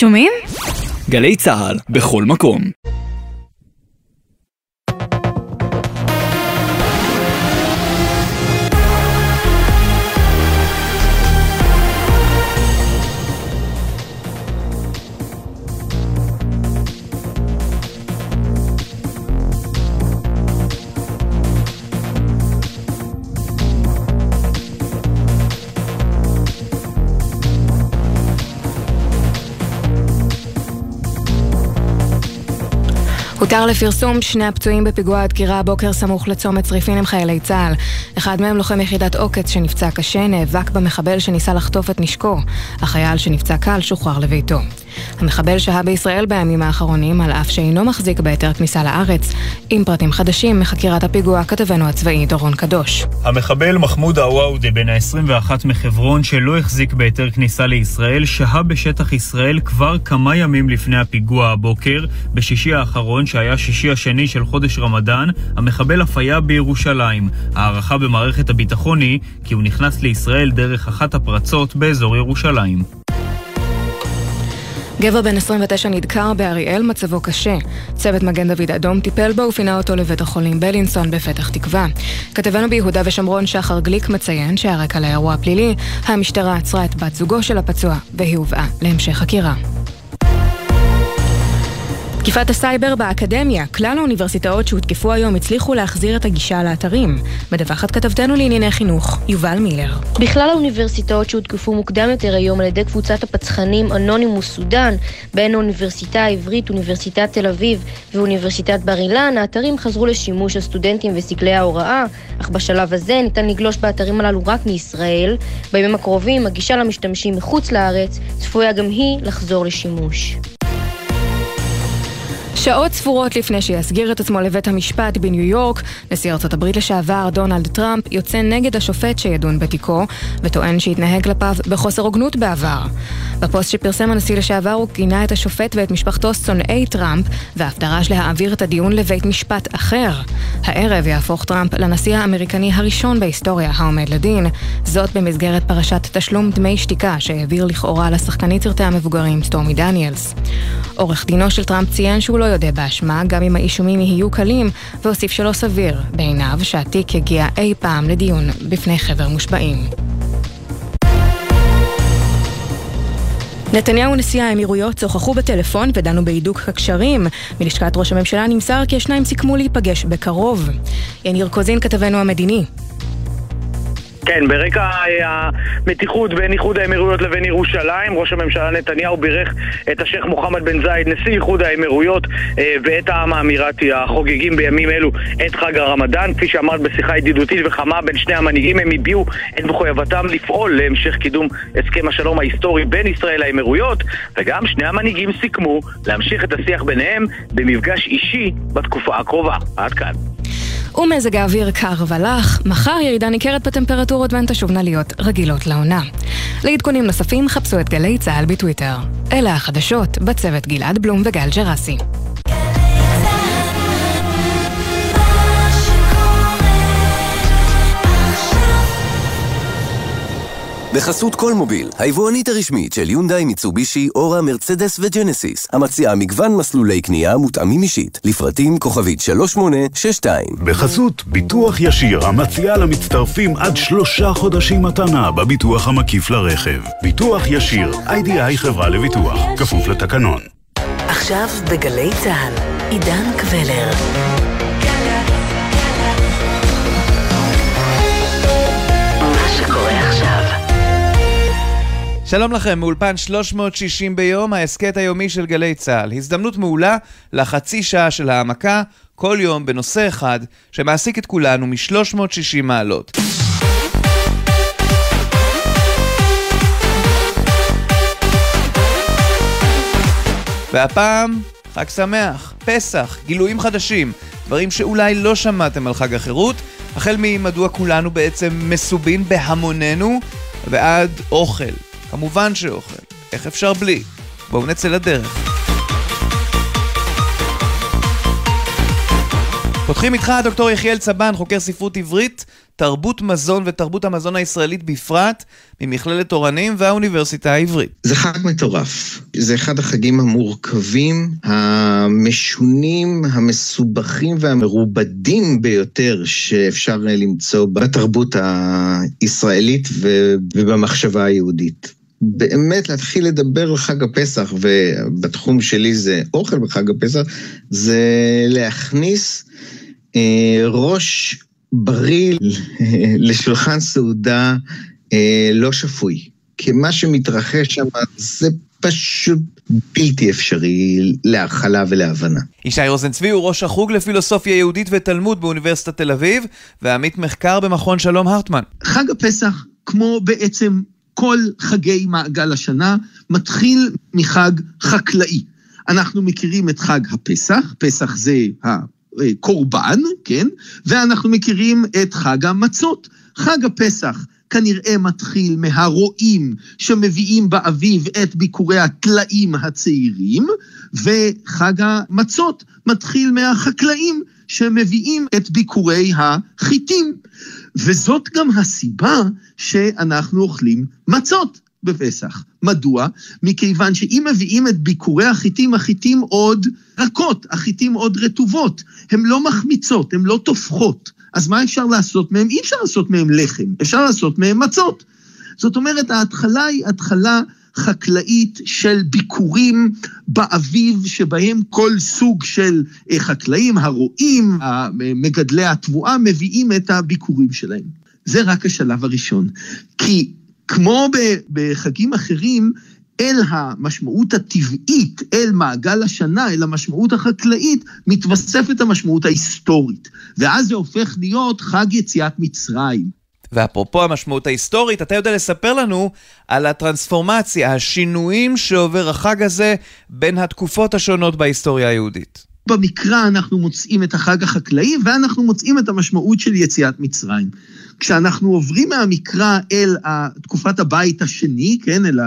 שומעים? גלי צה"ל, בכל מקום. הותר לפרסום שני הפצועים בפיגוע הדקירה הבוקר סמוך לצומת צריפין הם חיילי צה"ל. אחד מהם לוחם יחידת עוקץ שנפצע קשה, נאבק במחבל שניסה לחטוף את נשקו. החייל שנפצע קל שוחרר לביתו. המחבל שהה בישראל בימים האחרונים, על אף שאינו מחזיק בהיתר כניסה לארץ. עם פרטים חדשים מחקירת הפיגוע, כתבנו הצבאי דורון קדוש. המחבל מחמוד עוואודה, בן ה-21 מחברון, שלא החזיק בהיתר כניסה לישראל, שהה בשטח ישראל כבר כמה ימים לפני הפיגוע הבוקר. בשישי האחרון, שהיה שישי השני של חודש רמדאן, המחבל אף היה בירושלים. הערכה במערכת הביטחון היא כי הוא נכנס לישראל דרך אחת הפרצות באזור ירושלים. גבר בן 29 נדקר באריאל, מצבו קשה. צוות מגן דוד אדום טיפל בו ופינה אותו לבית החולים בלינסון בפתח תקווה. כתבנו ביהודה ושומרון שחר גליק מציין שהרקע לאירוע הפלילי, המשטרה עצרה את בת זוגו של הפצוע והיא הובאה להמשך חקירה. תקיפת הסייבר באקדמיה, כלל האוניברסיטאות שהותקפו היום הצליחו להחזיר את הגישה לאתרים. מדווחת כתבתנו לענייני חינוך, יובל מילר. בכלל האוניברסיטאות שהותקפו מוקדם יותר היום על ידי קבוצת הפצחנים אנונימוס סודאן, בין האוניברסיטה העברית, אוניברסיטת תל אביב ואוניברסיטת בר אילן, האתרים חזרו לשימוש הסטודנטים וסגלי ההוראה, אך בשלב הזה ניתן לגלוש באתרים הללו רק מישראל. בימים הקרובים הגישה למשתמשים מחוץ לארץ צפויה גם היא לחזור לשימוש. שעות ספורות לפני שיסגיר את עצמו לבית המשפט בניו יורק, נשיא ארצות הברית לשעבר דונלד טראמפ יוצא נגד השופט שידון בתיקו, וטוען שהתנהג כלפיו בחוסר הוגנות בעבר. בפוסט שפרסם הנשיא לשעבר הוא גינה את השופט ואת משפחתו שונאי טראמפ, ואף דרש להעביר את הדיון לבית משפט אחר. הערב יהפוך טראמפ לנשיא האמריקני הראשון בהיסטוריה העומד לדין, זאת במסגרת פרשת תשלום דמי שתיקה שהעביר לכאורה לשחקנית סרטי המבוגרים סטורמי דניאלס. עורך דינו של טראמפ ציין שהוא לא יודה באשמה, גם אם האישומים יהיו קלים, והוסיף שלא סביר בעיניו שהתיק יגיע אי פעם לדיון בפני חבר מושבעים. נתניהו ונשיא האמירויות שוחחו בטלפון ודנו בהידוק הקשרים. מלשכת ראש הממשלה נמסר כי השניים סיכמו להיפגש בקרוב. יניר קוזין, כתבנו המדיני. כן, ברקע אה, המתיחות בין איחוד האמירויות לבין ירושלים, ראש הממשלה נתניהו בירך את השייח' מוחמד בן זייד, נשיא איחוד האמירויות, אה, ואת העם האמירתי החוגגים בימים אלו את חג הרמדאן. כפי שאמרת בשיחה ידידותית וחמה בין שני המנהיגים, הם הביעו את מחויבתם לפעול להמשך קידום הסכם השלום ההיסטורי בין ישראל לאמירויות, וגם שני המנהיגים סיכמו להמשיך את השיח ביניהם במפגש אישי בתקופה הקרובה. עד כאן. ומזג האוויר קר ולח, מחר ירידה ניכרת בטמפרטורות והן תשובנה להיות רגילות לעונה. לעדכונים נוספים חפשו את גלי צה"ל בטוויטר. אלה החדשות, בצוות גלעד בלום וגל ג'רסי. בחסות כל מוביל, היבואנית הרשמית של יונדאי, מיצובישי, אורה, מרצדס וג'נסיס, המציעה מגוון מסלולי קנייה מותאמים אישית, לפרטים כוכבית 3862. בחסות ביטוח ישיר, המציעה למצטרפים עד שלושה חודשים מתנה בביטוח המקיף לרכב. ביטוח ישיר, איי-די-איי חברה לביטוח, כפוף לתקנון. עכשיו בגלי צה"ל, עידן קבלר. שלום לכם, מאולפן 360 ביום, ההסכת היומי של גלי צה"ל. הזדמנות מעולה לחצי שעה של העמקה, כל יום בנושא אחד, שמעסיק את כולנו מ-360 מעלות. והפעם, חג שמח, פסח, גילויים חדשים, דברים שאולי לא שמעתם על חג החירות, החל ממדוע כולנו בעצם מסובין בהמוננו, ועד אוכל. כמובן שאוכל. איך אפשר בלי? בואו נצא לדרך. פותחים איתך דוקטור יחיאל צבן, חוקר ספרות עברית, תרבות מזון ותרבות המזון הישראלית בפרט, ממכללת אורנים והאוניברסיטה העברית. זה חג מטורף. זה אחד החגים המורכבים, המשונים, המסובכים והמרובדים ביותר שאפשר למצוא בתרבות הישראלית ובמחשבה היהודית. באמת להתחיל לדבר על חג הפסח, ובתחום שלי זה אוכל בחג הפסח, זה להכניס אה, ראש בריא לשולחן סעודה אה, לא שפוי. כי מה שמתרחש שם זה פשוט בלתי אפשרי להכלה ולהבנה. ישי רוזנצבי הוא ראש החוג לפילוסופיה יהודית ותלמוד באוניברסיטת תל אביב, ועמית מחקר במכון שלום הרטמן. חג הפסח, כמו בעצם כל חגי מעגל השנה, מתחיל מחג חקלאי. אנחנו מכירים את חג הפסח, פסח זה הקורבן, כן? ואנחנו מכירים את חג המצות. חג הפסח כנראה מתחיל מהרועים שמביאים באביב את ביקורי הטלאים הצעירים, וחג המצות מתחיל מהחקלאים שמביאים את ביקורי החיטים. וזאת גם הסיבה שאנחנו אוכלים מצות בפסח. מדוע? מכיוון שאם מביאים את ביקורי החיטים, החיטים עוד רכות, החיטים עוד רטובות. הן לא מחמיצות, הן לא טופחות. אז מה אפשר לעשות מהם? אי אפשר לעשות מהם לחם, אפשר לעשות מהם מצות. זאת אומרת, ההתחלה היא התחלה חקלאית של ביקורים באביב, שבהם כל סוג של אה, חקלאים, הרועים, מגדלי התבואה, מביאים את הביקורים שלהם. זה רק השלב הראשון. כי כמו בחגים אחרים, אל המשמעות הטבעית, אל מעגל השנה, אל המשמעות החקלאית, מתווספת המשמעות ההיסטורית. ואז זה הופך להיות חג יציאת מצרים. ואפרופו המשמעות ההיסטורית, אתה יודע לספר לנו על הטרנספורמציה, השינויים שעובר החג הזה בין התקופות השונות בהיסטוריה היהודית. במקרא אנחנו מוצאים את החג החקלאי ואנחנו מוצאים את המשמעות של יציאת מצרים. כשאנחנו עוברים מהמקרא אל תקופת הבית השני, כן, אל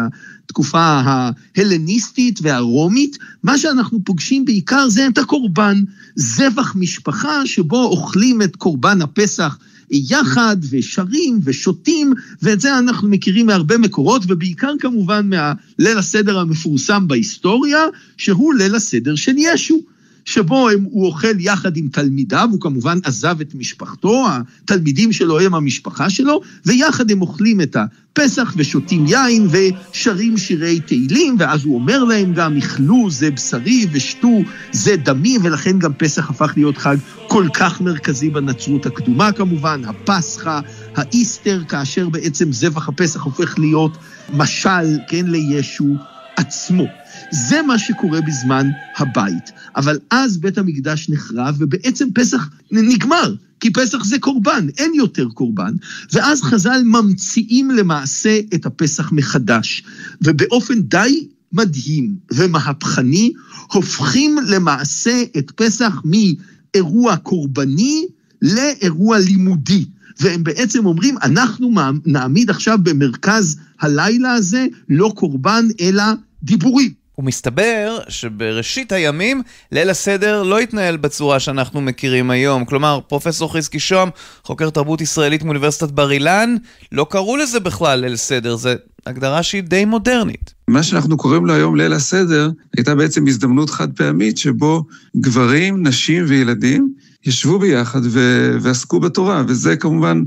התקופה ההלניסטית והרומית, מה שאנחנו פוגשים בעיקר זה את הקורבן, זבח משפחה שבו אוכלים את קורבן הפסח יחד ושרים ושותים, ואת זה אנחנו מכירים מהרבה מקורות, ובעיקר כמובן מהליל הסדר המפורסם בהיסטוריה, שהוא ליל הסדר של ישו. שבו הם, הוא אוכל יחד עם תלמידיו, הוא כמובן עזב את משפחתו, התלמידים שלו הם המשפחה שלו, ויחד הם אוכלים את הפסח ושותים יין ושרים שירי תהילים, ואז הוא אומר להם גם, אכלו זה בשרי ושתו זה דמי, ולכן גם פסח הפך להיות חג כל כך מרכזי בנצרות הקדומה כמובן, הפסחא, האיסטר, כאשר בעצם זבח הפסח הופך להיות משל, כן, לישו עצמו. זה מה שקורה בזמן הבית. אבל אז בית המקדש נחרב, ובעצם פסח נגמר, כי פסח זה קורבן, אין יותר קורבן. ואז חז"ל ממציאים למעשה את הפסח מחדש, ובאופן די מדהים ומהפכני, הופכים למעשה את פסח מאירוע קורבני לאירוע לימודי. והם בעצם אומרים, אנחנו נעמיד עכשיו במרכז הלילה הזה לא קורבן, אלא דיבורים. ומסתבר שבראשית הימים ליל הסדר לא התנהל בצורה שאנחנו מכירים היום. כלומר, פרופסור חזקי שוהם, חוקר תרבות ישראלית מאוניברסיטת בר אילן, לא קראו לזה בכלל ליל סדר, זו הגדרה שהיא די מודרנית. מה שאנחנו קוראים לו היום ליל הסדר, הייתה בעצם הזדמנות חד פעמית שבו גברים, נשים וילדים ישבו ביחד ו- ועסקו בתורה, וזה כמובן...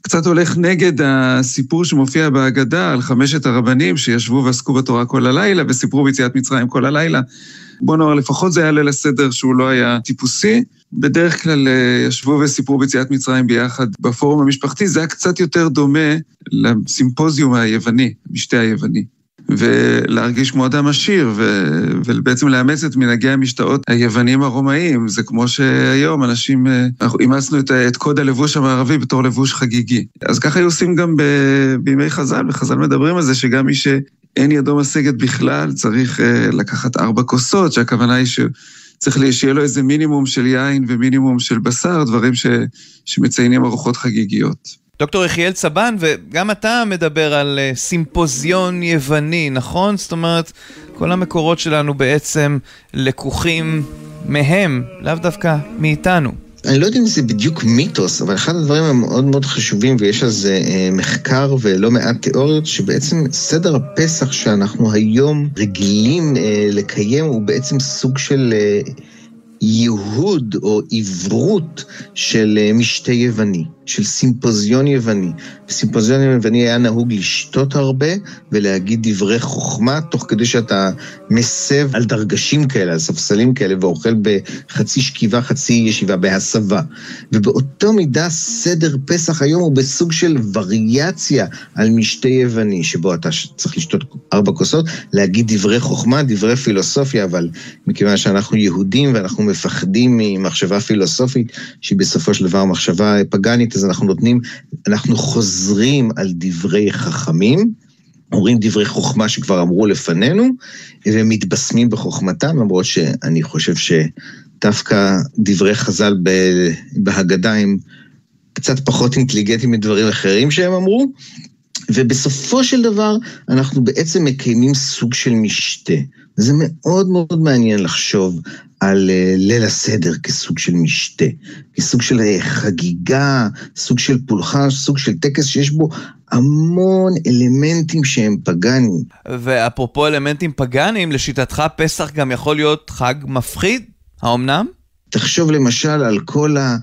קצת הולך נגד הסיפור שמופיע בהגדה על חמשת הרבנים שישבו ועסקו בתורה כל הלילה וסיפרו ביציאת מצרים כל הלילה. בוא נאמר, לפחות זה היה ליל הסדר שהוא לא היה טיפוסי. בדרך כלל אה, ישבו וסיפרו ביציאת מצרים ביחד בפורום המשפחתי, זה היה קצת יותר דומה לסימפוזיום היווני, המשתה היווני. ולהרגיש כמו אדם עשיר, ו... ובעצם לאמץ את מנהגי המשתאות היוונים הרומאיים. זה כמו שהיום אנשים, אה, אנחנו אימצנו את, את קוד הלבוש המערבי בתור לבוש חגיגי. אז ככה היו עושים גם ב... בימי חז"ל, וחז"ל מדברים על זה שגם מי שאין ידו משגת בכלל, צריך uh, לקחת ארבע כוסות, שהכוונה היא ש... צריך שיהיה לו איזה מינימום של יין ומינימום של בשר, דברים ש, שמציינים ארוחות חגיגיות. דוקטור יחיאל צבן, וגם אתה מדבר על אה, סימפוזיון יווני, נכון? זאת אומרת, כל המקורות שלנו בעצם לקוחים מהם, לאו דווקא מאיתנו. אני לא יודע אם זה בדיוק מיתוס, אבל אחד הדברים המאוד מאוד חשובים, ויש על זה אה, מחקר ולא מעט תיאוריות, שבעצם סדר הפסח שאנחנו היום רגילים אה, לקיים הוא בעצם סוג של... ייהוד או עברות של משתה יווני, של סימפוזיון יווני. בסימפוזיון יווני היה נהוג לשתות הרבה ולהגיד דברי חוכמה, תוך כדי שאתה מסב על דרגשים כאלה, על ספסלים כאלה, ואוכל בחצי שכיבה, חצי ישיבה, בהסבה. ובאותו מידה סדר פסח היום הוא בסוג של וריאציה על משתה יווני, שבו אתה צריך לשתות ארבע כוסות, להגיד דברי חוכמה, דברי פילוסופיה, אבל מכיוון שאנחנו יהודים ואנחנו מפחדים ממחשבה פילוסופית, שהיא בסופו של דבר מחשבה פגאנית, אז אנחנו נותנים, אנחנו חוזרים על דברי חכמים, אומרים דברי חוכמה שכבר אמרו לפנינו, ומתבשמים בחוכמתם, למרות שאני חושב שדווקא דברי חז"ל בהגדה הם קצת פחות אינטליגנטים מדברים אחרים שהם אמרו. ובסופו של דבר אנחנו בעצם מקיימים סוג של משתה. זה מאוד מאוד מעניין לחשוב על uh, ליל הסדר כסוג של משתה, כסוג של uh, חגיגה, סוג של פולחן, סוג של טקס שיש בו המון אלמנטים שהם פגאנים. ואפרופו אלמנטים פגאנים, לשיטתך פסח גם יכול להיות חג מפחיד? האומנם? תחשוב למשל על כל ה...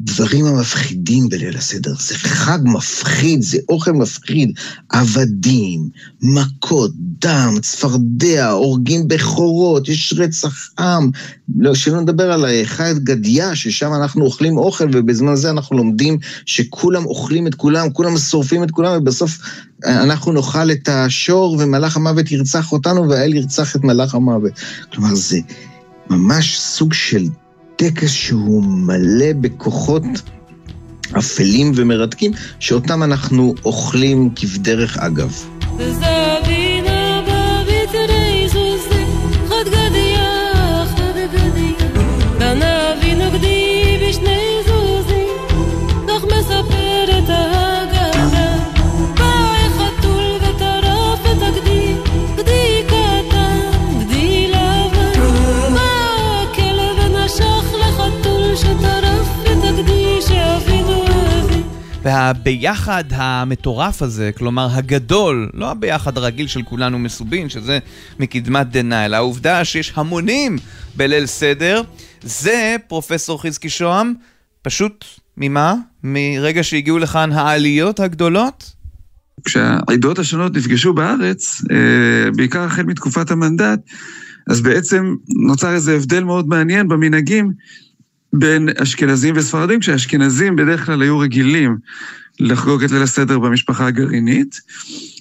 דברים המפחידים בליל הסדר. זה חג מפחיד, זה אוכל מפחיד. עבדים, מכות, דם, צפרדע, הורגים בכורות, יש רצח עם. לא, שלא נדבר על חי גדיה, ששם אנחנו אוכלים אוכל, ובזמן הזה אנחנו לומדים שכולם אוכלים את כולם, כולם שורפים את כולם, ובסוף אנחנו נאכל את השור, ומלאך המוות ירצח אותנו, והאל ירצח את מלאך המוות. כלומר, זה ממש סוג של טקס שהוא מלא בכוחות אפלים ומרתקים, שאותם אנחנו אוכלים כבדרך אגב. והביחד המטורף הזה, כלומר הגדול, לא הביחד הרגיל של כולנו מסובין, שזה מקדמת דנא, אלא העובדה שיש המונים בליל סדר, זה, פרופסור חזקי שוהם, פשוט ממה? מרגע שהגיעו לכאן העליות הגדולות? כשהעדות השונות נפגשו בארץ, אה, בעיקר החל מתקופת המנדט, אז בעצם נוצר איזה הבדל מאוד מעניין במנהגים בין אשכנזים וספרדים, כשהאשכנזים בדרך כלל היו רגילים לחגוג את ליל הסדר במשפחה הגרעינית,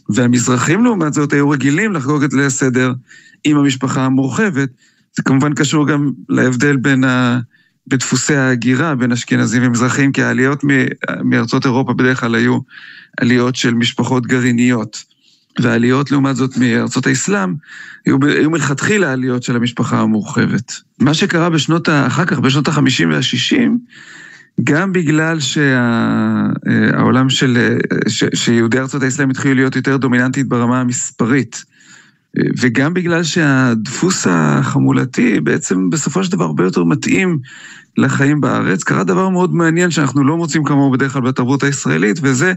והמזרחים לעומת זאת היו רגילים לחגוג את ליל הסדר עם המשפחה המורחבת. זה כמובן קשור גם להבדל בין ה... בדפוסי ההגירה בין אשכנזים ומזרחים, כי העליות מארצות אירופה בדרך כלל היו עליות של משפחות גרעיניות. והעליות לעומת זאת מארצות האסלאם, היו, היו מלכתחילה עליות של המשפחה המורחבת. מה שקרה בשנות, אחר כך, בשנות ה-50 וה-60, גם בגלל שהעולם שה, של, ש, שיהודי ארצות האסלאם התחילו להיות יותר דומיננטית ברמה המספרית, וגם בגלל שהדפוס החמולתי בעצם בסופו של דבר הרבה יותר מתאים לחיים בארץ, קרה דבר מאוד מעניין שאנחנו לא מוצאים כמוהו בדרך כלל בתרבות הישראלית, וזה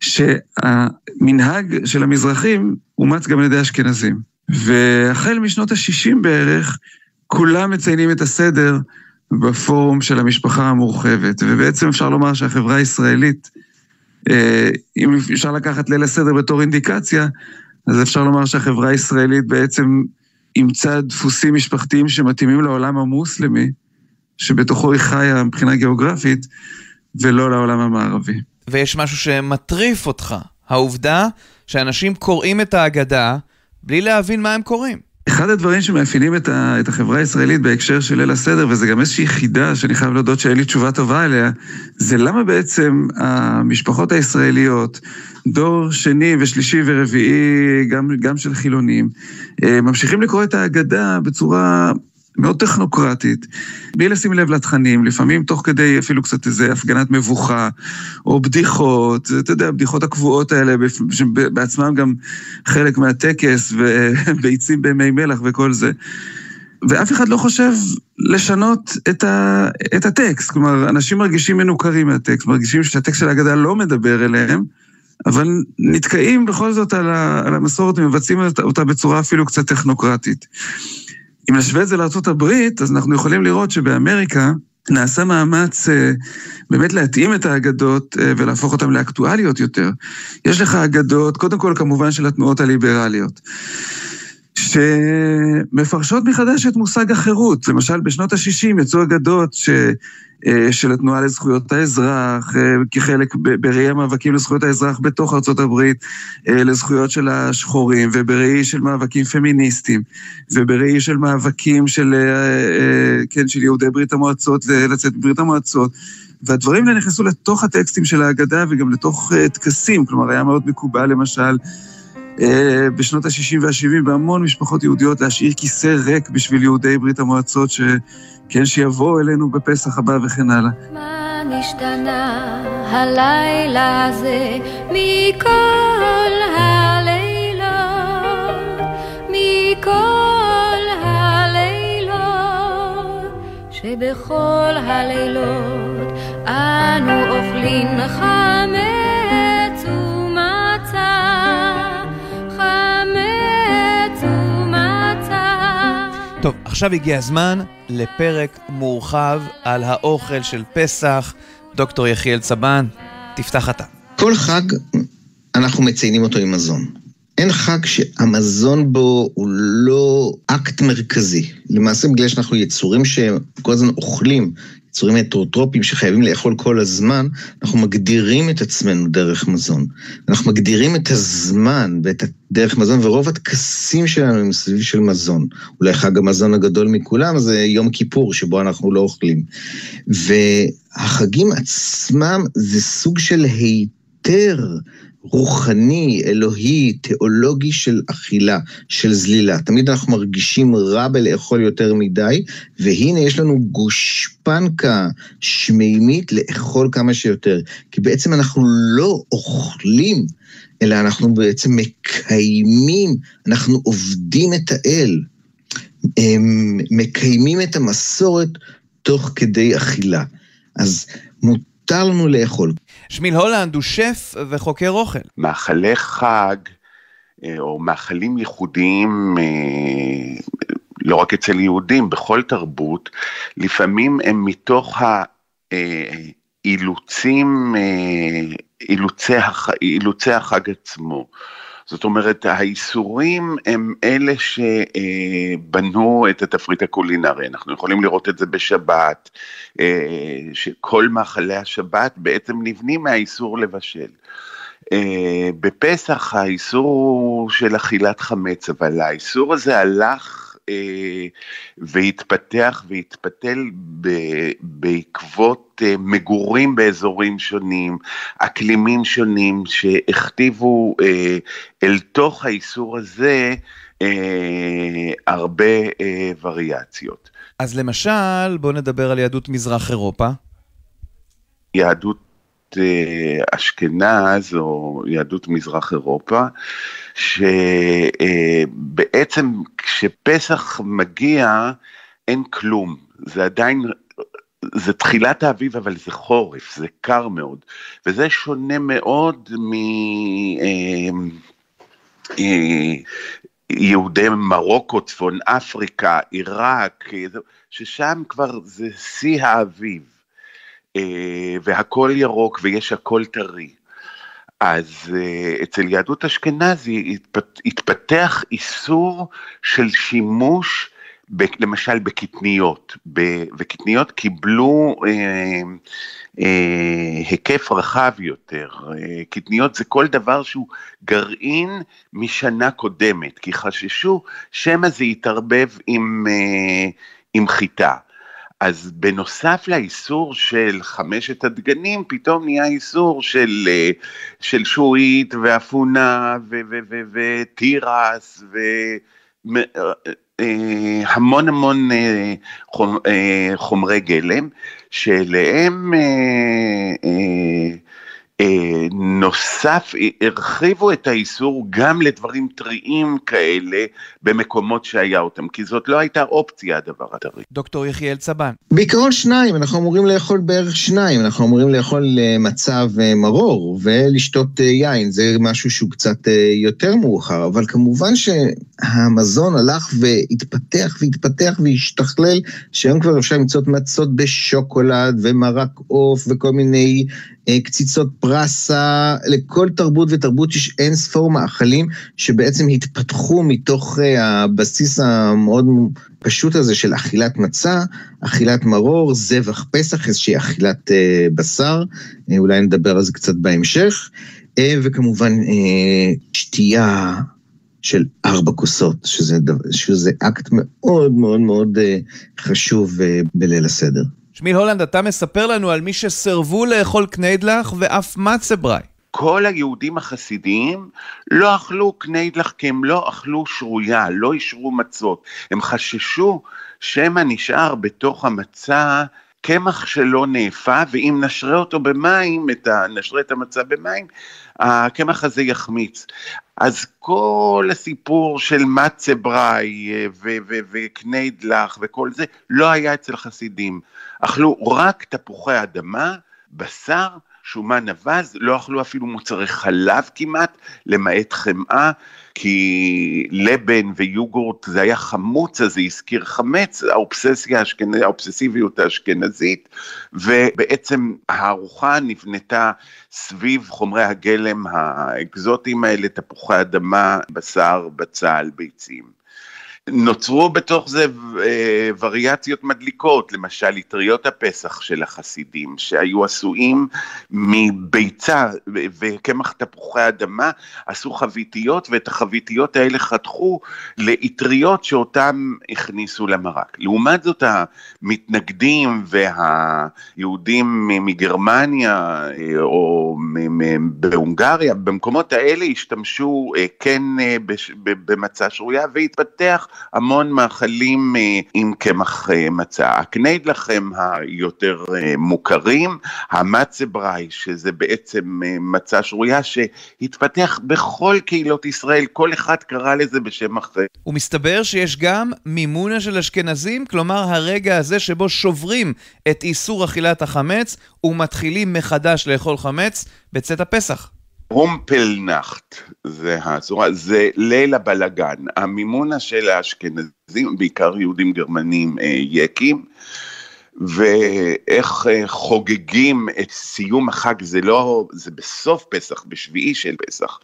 שהמנהג של המזרחים אומץ גם על ידי אשכנזים. והחל משנות ה-60 בערך, כולם מציינים את הסדר בפורום של המשפחה המורחבת. ובעצם אפשר לומר שהחברה הישראלית, אה, אם אפשר לקחת ליל הסדר בתור אינדיקציה, אז אפשר לומר שהחברה הישראלית בעצם אימצה דפוסים משפחתיים שמתאימים לעולם המוסלמי, שבתוכו היא חיה מבחינה גיאוגרפית, ולא לעולם המערבי. ויש משהו שמטריף אותך, העובדה שאנשים קוראים את ההגדה בלי להבין מה הם קוראים. אחד הדברים שמאפיינים את, ה, את החברה הישראלית בהקשר של ליל הסדר, וזה גם איזושהי חידה שאני חייב להודות שאין לי תשובה טובה עליה, זה למה בעצם המשפחות הישראליות, דור שני ושלישי ורביעי, גם, גם של חילונים, אה, ממשיכים לקרוא את ההגדה בצורה מאוד טכנוקרטית, בלי לשים לב לתכנים, לפעמים תוך כדי אפילו קצת איזה הפגנת מבוכה, או בדיחות, אתה יודע, הבדיחות הקבועות האלה, שבעצמם גם חלק מהטקס, וביצים במי מלח וכל זה. ואף אחד לא חושב לשנות את, ה, את הטקסט. כלומר, אנשים מרגישים מנוכרים מהטקסט, מרגישים שהטקסט של ההגדה לא מדבר אליהם, אבל נתקעים בכל זאת על, ה, על המסורת ומבצעים אותה בצורה אפילו קצת טכנוקרטית. אם נשווה את זה לארה"ב, אז אנחנו יכולים לראות שבאמריקה נעשה מאמץ אה, באמת להתאים את האגדות אה, ולהפוך אותן לאקטואליות יותר. יש לך אגדות, קודם כל כמובן של התנועות הליברליות. שמפרשות מחדש את מושג החירות. למשל, בשנות ה-60 יצאו אגדות ש... אה, של התנועה לזכויות האזרח, אה, כחלק בראי המאבקים לזכויות האזרח בתוך הברית, אה, לזכויות של השחורים, ובראי של מאבקים פמיניסטיים, ובראי של מאבקים של, כן, של יהודי ברית המועצות לצאת מברית המועצות. והדברים האלה נכנסו לתוך הטקסטים של ההגדה וגם לתוך טקסים, כלומר, היה מאוד מקובל, למשל, בשנות ה-60 וה-70 בהמון משפחות יהודיות להשאיר כיסא ריק בשביל יהודי ברית המועצות, שכן, שיבואו אלינו בפסח הבא וכן הלאה. מה נשתנה הלילה הזה מכל הלילות, מכל הלילות, שבכל הלילות אנו אוכלים חמש עכשיו הגיע הזמן לפרק מורחב על האוכל של פסח. דוקטור יחיאל צבן, תפתח אתה. כל חג אנחנו מציינים אותו עם מזון. אין חג שהמזון בו הוא לא אקט מרכזי. למעשה בגלל שאנחנו יצורים שכל הזמן אוכלים, יצורים הטרוטרופיים שחייבים לאכול כל הזמן, אנחנו מגדירים את עצמנו דרך מזון. אנחנו מגדירים את הזמן ואת דרך מזון, ורוב הטקסים שלנו הם סביב של מזון. אולי חג המזון הגדול מכולם זה יום כיפור, שבו אנחנו לא אוכלים. והחגים עצמם זה סוג של היתר. רוחני, אלוהי, תיאולוגי של אכילה, של זלילה. תמיד אנחנו מרגישים רע בלאכול יותר מדי, והנה יש לנו גושפנקה שמימית לאכול כמה שיותר. כי בעצם אנחנו לא אוכלים, אלא אנחנו בעצם מקיימים, אנחנו עובדים את האל. מקיימים את המסורת תוך כדי אכילה. אז מותר לנו לאכול. שמיל הולנד הוא שף וחוקר אוכל. מאכלי חג אה, או מאכלים ייחודיים אה, לא רק אצל יהודים, בכל תרבות, לפעמים הם מתוך האילוצים, אה, אילוצי, אילוצי החג עצמו. זאת אומרת, האיסורים הם אלה שבנו את התפריט הקולינרי. אנחנו יכולים לראות את זה בשבת, אה, שכל מאכלי השבת בעצם נבנים מהאיסור לבשל. אה, בפסח האיסור של אכילת חמץ, אבל האיסור הזה הלך והתפתח והתפתל בעקבות אה, מגורים באזורים שונים, אקלימים שונים שהכתיבו אה, אל תוך האיסור הזה הרבה וריאציות. אז למשל, בואו נדבר על יהדות מזרח אירופה. יהדות אשכנז או יהדות מזרח אירופה, שבעצם כשפסח מגיע אין כלום, זה עדיין, זה תחילת האביב אבל זה חורף, זה קר מאוד, וזה שונה מאוד מ... אה, אה, מרוקו, צפון אפריקה, עיראק, ששם כבר זה שיא האביב. אה, והכל ירוק ויש הכל טרי. אז uh, אצל יהדות אשכנזי התפת, התפתח איסור של שימוש ב, למשל בקטניות, ב, וקטניות קיבלו uh, uh, היקף רחב יותר. Uh, קטניות זה כל דבר שהוא גרעין משנה קודמת, כי חששו שמא זה יתערבב עם, uh, עם חיטה. אז בנוסף לאיסור של חמשת הדגנים, פתאום נהיה איסור של, אה, של שועית ואפונה ותירס והמון המון אה, אה, חומרי גלם, שאליהם נוסף, הרחיבו את האיסור גם לדברים טריים כאלה במקומות שהיה אותם, כי זאת לא הייתה אופציה הדבר הטרי. דוקטור יחיאל צבן. בעיקרון שניים, אנחנו אמורים לאכול בערך שניים, אנחנו אמורים לאכול אה, מצב אה, מרור ולשתות יין, זה משהו שהוא קצת יותר מאוחר, אבל כמובן שהמזון הלך והתפתח והתפתח והשתכלל, שהיום כבר אפשר למצוא מצות בשוקולד ומרק עוף וכל מיני קציצות פרסה, לכל תרבות ותרבות יש אין ספור מאכלים שבעצם התפתחו מתוך אה, הבסיס המאוד פשוט הזה של אכילת מצה, אכילת מרור, זבח פסח, איזושהי אכילת אה, בשר, אה, אולי נדבר על זה קצת בהמשך, וכמובן שתייה של ארבע כוסות, שזה, שזה אקט מאוד מאוד מאוד חשוב בליל הסדר. שמיל הולנד, אתה מספר לנו על מי שסרבו לאכול קניידלח ואף מצבראי. כל היהודים החסידיים לא אכלו קניידלח כי הם לא אכלו שרויה, לא אישרו מצות. הם חששו שמא נשאר בתוך המצה קמח שלא נאפה, ואם נשרה אותו במים, את ה... נשרה את המצה במים, הקמח הזה יחמיץ. אז כל הסיפור של מצה בראי וקניידלח וכל זה, לא היה אצל חסידים. אכלו רק תפוחי אדמה, בשר, שומן אבז, לא אכלו אפילו מוצרי חלב כמעט, למעט חמאה, כי לבן ויוגורט זה היה חמוץ, אז זה הזכיר חמץ, האובססיה האובססיביות האשכנזית, ובעצם הארוחה נבנתה סביב חומרי הגלם האקזוטיים האלה, תפוחי אדמה, בשר, בצל, ביצים. נוצרו בתוך זה אה, וריאציות מדליקות, למשל אטריות הפסח של החסידים, שהיו עשויים מביצה וקמח תפוחי אדמה, עשו חביתיות, ואת החביתיות האלה חתכו לאטריות שאותן הכניסו למרק. לעומת זאת, המתנגדים והיהודים מגרמניה אה, או בהונגריה, במקומות האלה השתמשו אה, כן במצה שרויה והתפתח המון מאכלים אה, עם קמח אה, מצה. הקניידלח הם היותר אה, מוכרים, המצבראי, שזה בעצם מצה שרויה שהתפתח בכל קהילות ישראל, כל אחד קרא לזה בשם אחר. ומסתבר שיש גם מימונה של אשכנזים, כלומר הרגע הזה שבו שוברים את איסור אכילת החמץ ומתחילים מחדש לאכול חמץ בצאת הפסח. רומפלנחט, זה הצורה, זה ליל הבלגן, המימונה של האשכנזים, בעיקר יהודים גרמנים אה, יקים, ואיך אה, חוגגים את סיום החג, זה לא, זה בסוף פסח, בשביעי של פסח.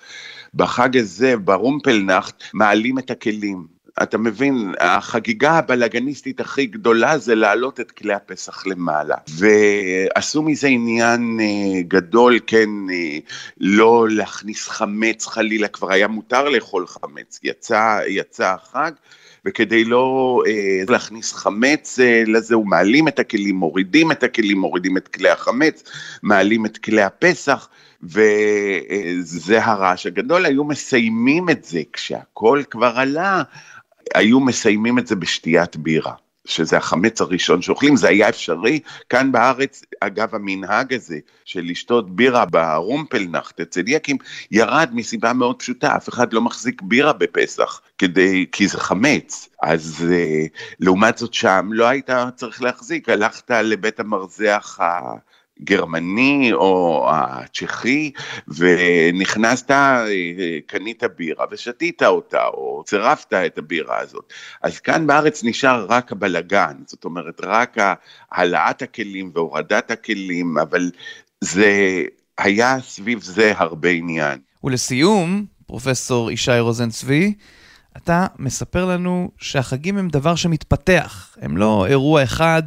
בחג הזה, ברומפלנחט, מעלים את הכלים. אתה מבין, החגיגה הבלאגניסטית הכי גדולה זה להעלות את כלי הפסח למעלה. ועשו מזה עניין אה, גדול, כן, אה, לא להכניס חמץ חלילה, כבר היה מותר לאכול חמץ, יצא, יצא החג. וכדי לא אה, להכניס חמץ אה, לזה, הוא מעלים את הכלים, מורידים את הכלים, מורידים את כלי החמץ, מעלים את כלי הפסח, וזה אה, הרעש הגדול, היו מסיימים את זה כשהכל כבר עלה, היו מסיימים את זה בשתיית בירה. שזה החמץ הראשון שאוכלים, זה היה אפשרי. כאן בארץ, אגב, המנהג הזה של לשתות בירה ברומפלנחט אצל יקים, ירד מסיבה מאוד פשוטה, אף אחד לא מחזיק בירה בפסח, כדי, כי זה חמץ. אז אה, לעומת זאת שם לא היית צריך להחזיק, הלכת לבית המרזח ה... הגרמני או הצ'כי, ונכנסת, קנית בירה ושתית אותה, או צירפת את הבירה הזאת. אז כאן בארץ נשאר רק הבלגן, זאת אומרת, רק העלאת הכלים והורדת הכלים, אבל זה היה סביב זה הרבה עניין. ולסיום, פרופסור ישי רוזן צבי, אתה מספר לנו שהחגים הם דבר שמתפתח, הם לא אירוע אחד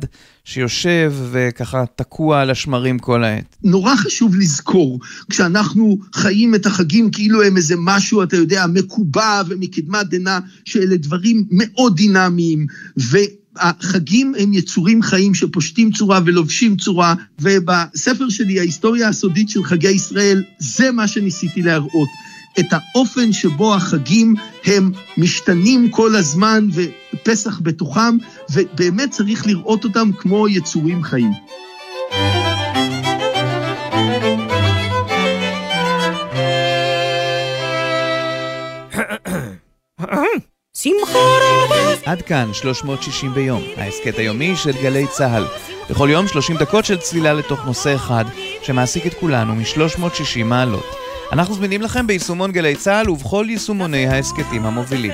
שיושב וככה תקוע על השמרים כל העת. נורא חשוב לזכור, כשאנחנו חיים את החגים כאילו הם איזה משהו, אתה יודע, מקובע ומקדמת דנא, שאלה דברים מאוד דינמיים, ו... החגים הם יצורים חיים שפושטים צורה ולובשים צורה, ובספר שלי, ההיסטוריה הסודית של חגי ישראל, זה מה שניסיתי להראות. את האופן שבו החגים הם משתנים כל הזמן ופסח בתוכם, ובאמת צריך לראות אותם כמו יצורים חיים. עד כאן 360 ביום, ההסכת היומי של גלי צה"ל. בכל יום 30 דקות של צלילה לתוך נושא אחד, שמעסיק את כולנו מ-360 מעלות. אנחנו זמינים לכם ביישומון גלי צה"ל ובכל יישומוני ההסכתים המובילים.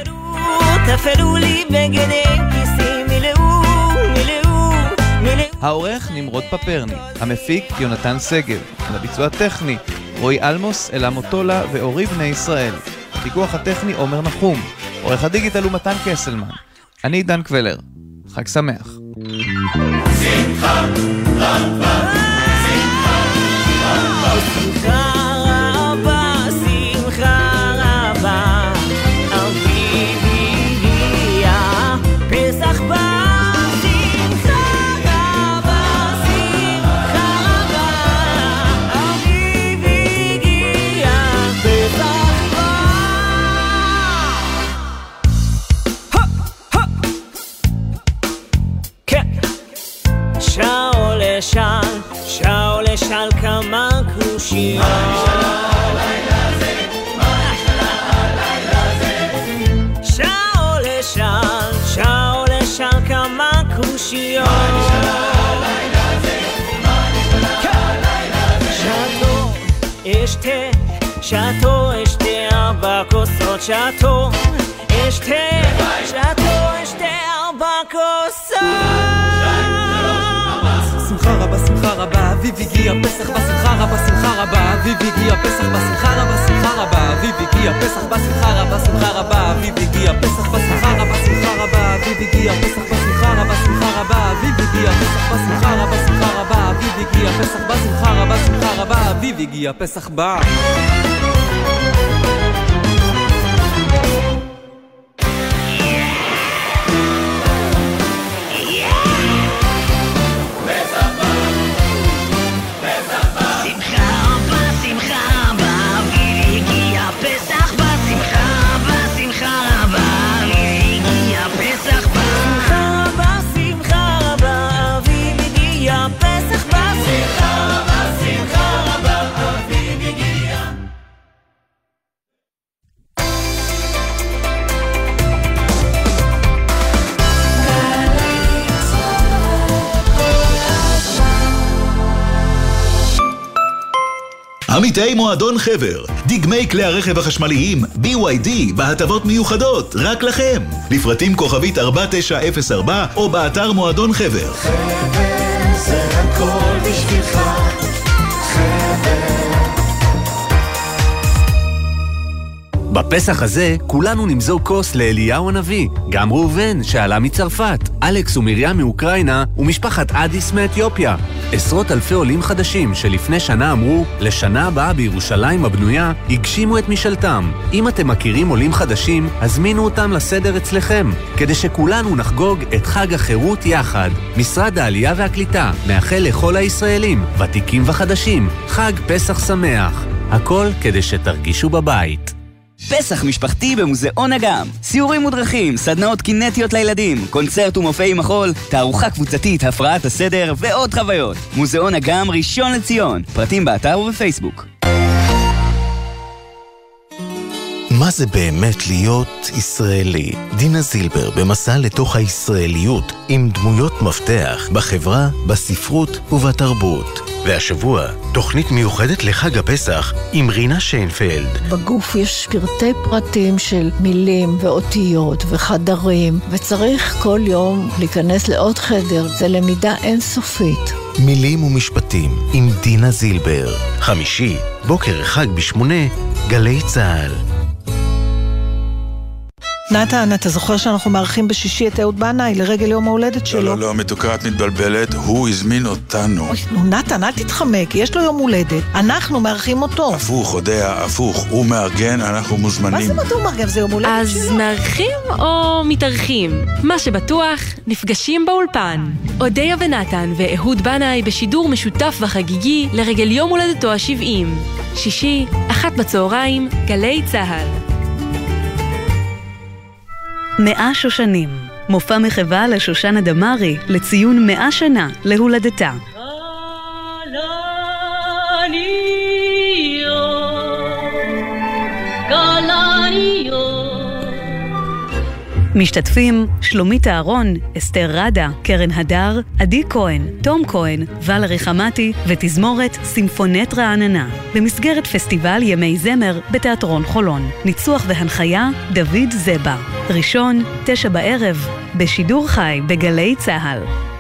העורך נמרוד פפרני, המפיק יונתן סגל, לביצוע טכני רועי אלמוס, אלה מוטולה ואורי בני ישראל. הפיקוח הטכני עומר נחום, עורך הדיגיטל הוא מתן קסלמן. אני עידן קבלר, חג שמח. שמחה שתו, אשתה, שתו, אשתה ארבע כוסות. שמחה רבה, שמחה רבה, אביב הגיע פסח בשמחה רבה, שמחה רבה, אביב הגיע פסח בשמחה רבה, שמחה רבה, אביב הגיע פסח בשמחה רבה, שמחה רבה, אביב הגיע פסח בשמחה רבה, שמחה רבה, אביב הגיע פסח בשמחה רבה, שמחה רבה, אביב הגיע פסח בשמחה רבה, שמחה רבה, אביב הגיע פסח בשמחה רבה, שמחה רבה, אביב הגיע פסח בה. עמיתי מועדון חבר, דגמי כלי הרכב החשמליים BYD בהטבות מיוחדות, רק לכם. לפרטים כוכבית 4904 או באתר מועדון חבר. חבר זה הכל בשבילך בפסח הזה כולנו נמזוג כוס לאליהו הנביא, גם ראובן שעלה מצרפת, אלכס ומרים מאוקראינה ומשפחת אדיס מאתיופיה. עשרות אלפי עולים חדשים שלפני שנה אמרו, לשנה הבאה בירושלים הבנויה, הגשימו את משאלתם. אם אתם מכירים עולים חדשים, הזמינו אותם לסדר אצלכם, כדי שכולנו נחגוג את חג החירות יחד. משרד העלייה והקליטה מאחל לכל הישראלים, ותיקים וחדשים, חג פסח שמח. הכל כדי שתרגישו בבית. פסח משפחתי במוזיאון אגם. סיורים מודרכים, סדנאות קינטיות לילדים, קונצרט ומופעי מחול, תערוכה קבוצתית, הפרעת הסדר ועוד חוויות. מוזיאון אגם ראשון לציון. פרטים באתר ובפייסבוק. מה זה באמת להיות ישראלי? דינה זילבר במסע לתוך הישראליות עם דמויות מפתח בחברה, בספרות ובתרבות. והשבוע, תוכנית מיוחדת לחג הפסח עם רינה שיינפלד. בגוף יש פרטי פרטים של מילים ואותיות וחדרים, וצריך כל יום להיכנס לעוד חדר, זה למידה אינסופית. מילים ומשפטים עם דינה זילבר. חמישי, בוקר חג בשמונה, גלי צה"ל. נתן, אתה זוכר שאנחנו מארחים בשישי את אהוד בנאי לרגל יום ההולדת שלו? לא, לא, לא, מתוקה, את מתבלבלת, הוא הזמין אותנו. אוי, נו, נתן, אל תתחמק, יש לו יום הולדת, אנחנו מארחים אותו. הפוך, אודיה, הפוך, הוא מארגן, אנחנו מוזמנים. מה זה מה הוא מארגן? זה יום הולדת אז שלו. אז מארחים או מתארחים? מה שבטוח, נפגשים באולפן. אודיה ונתן ואהוד בנאי בשידור משותף וחגיגי לרגל יום הולדתו ה-70. שישי, אחת בצהריים, גלי צה"ל. מאה שושנים, מופע מחווה לשושנה דמארי לציון מאה שנה להולדתה. משתתפים שלומית אהרון, אסתר רדה, קרן הדר, עדי כהן, תום כהן, ולרי חמתי ותזמורת סימפונט רעננה, במסגרת פסטיבל ימי זמר בתיאטרון חולון. ניצוח והנחיה, דוד זבה. ראשון, תשע בערב, בשידור חי בגלי צה"ל.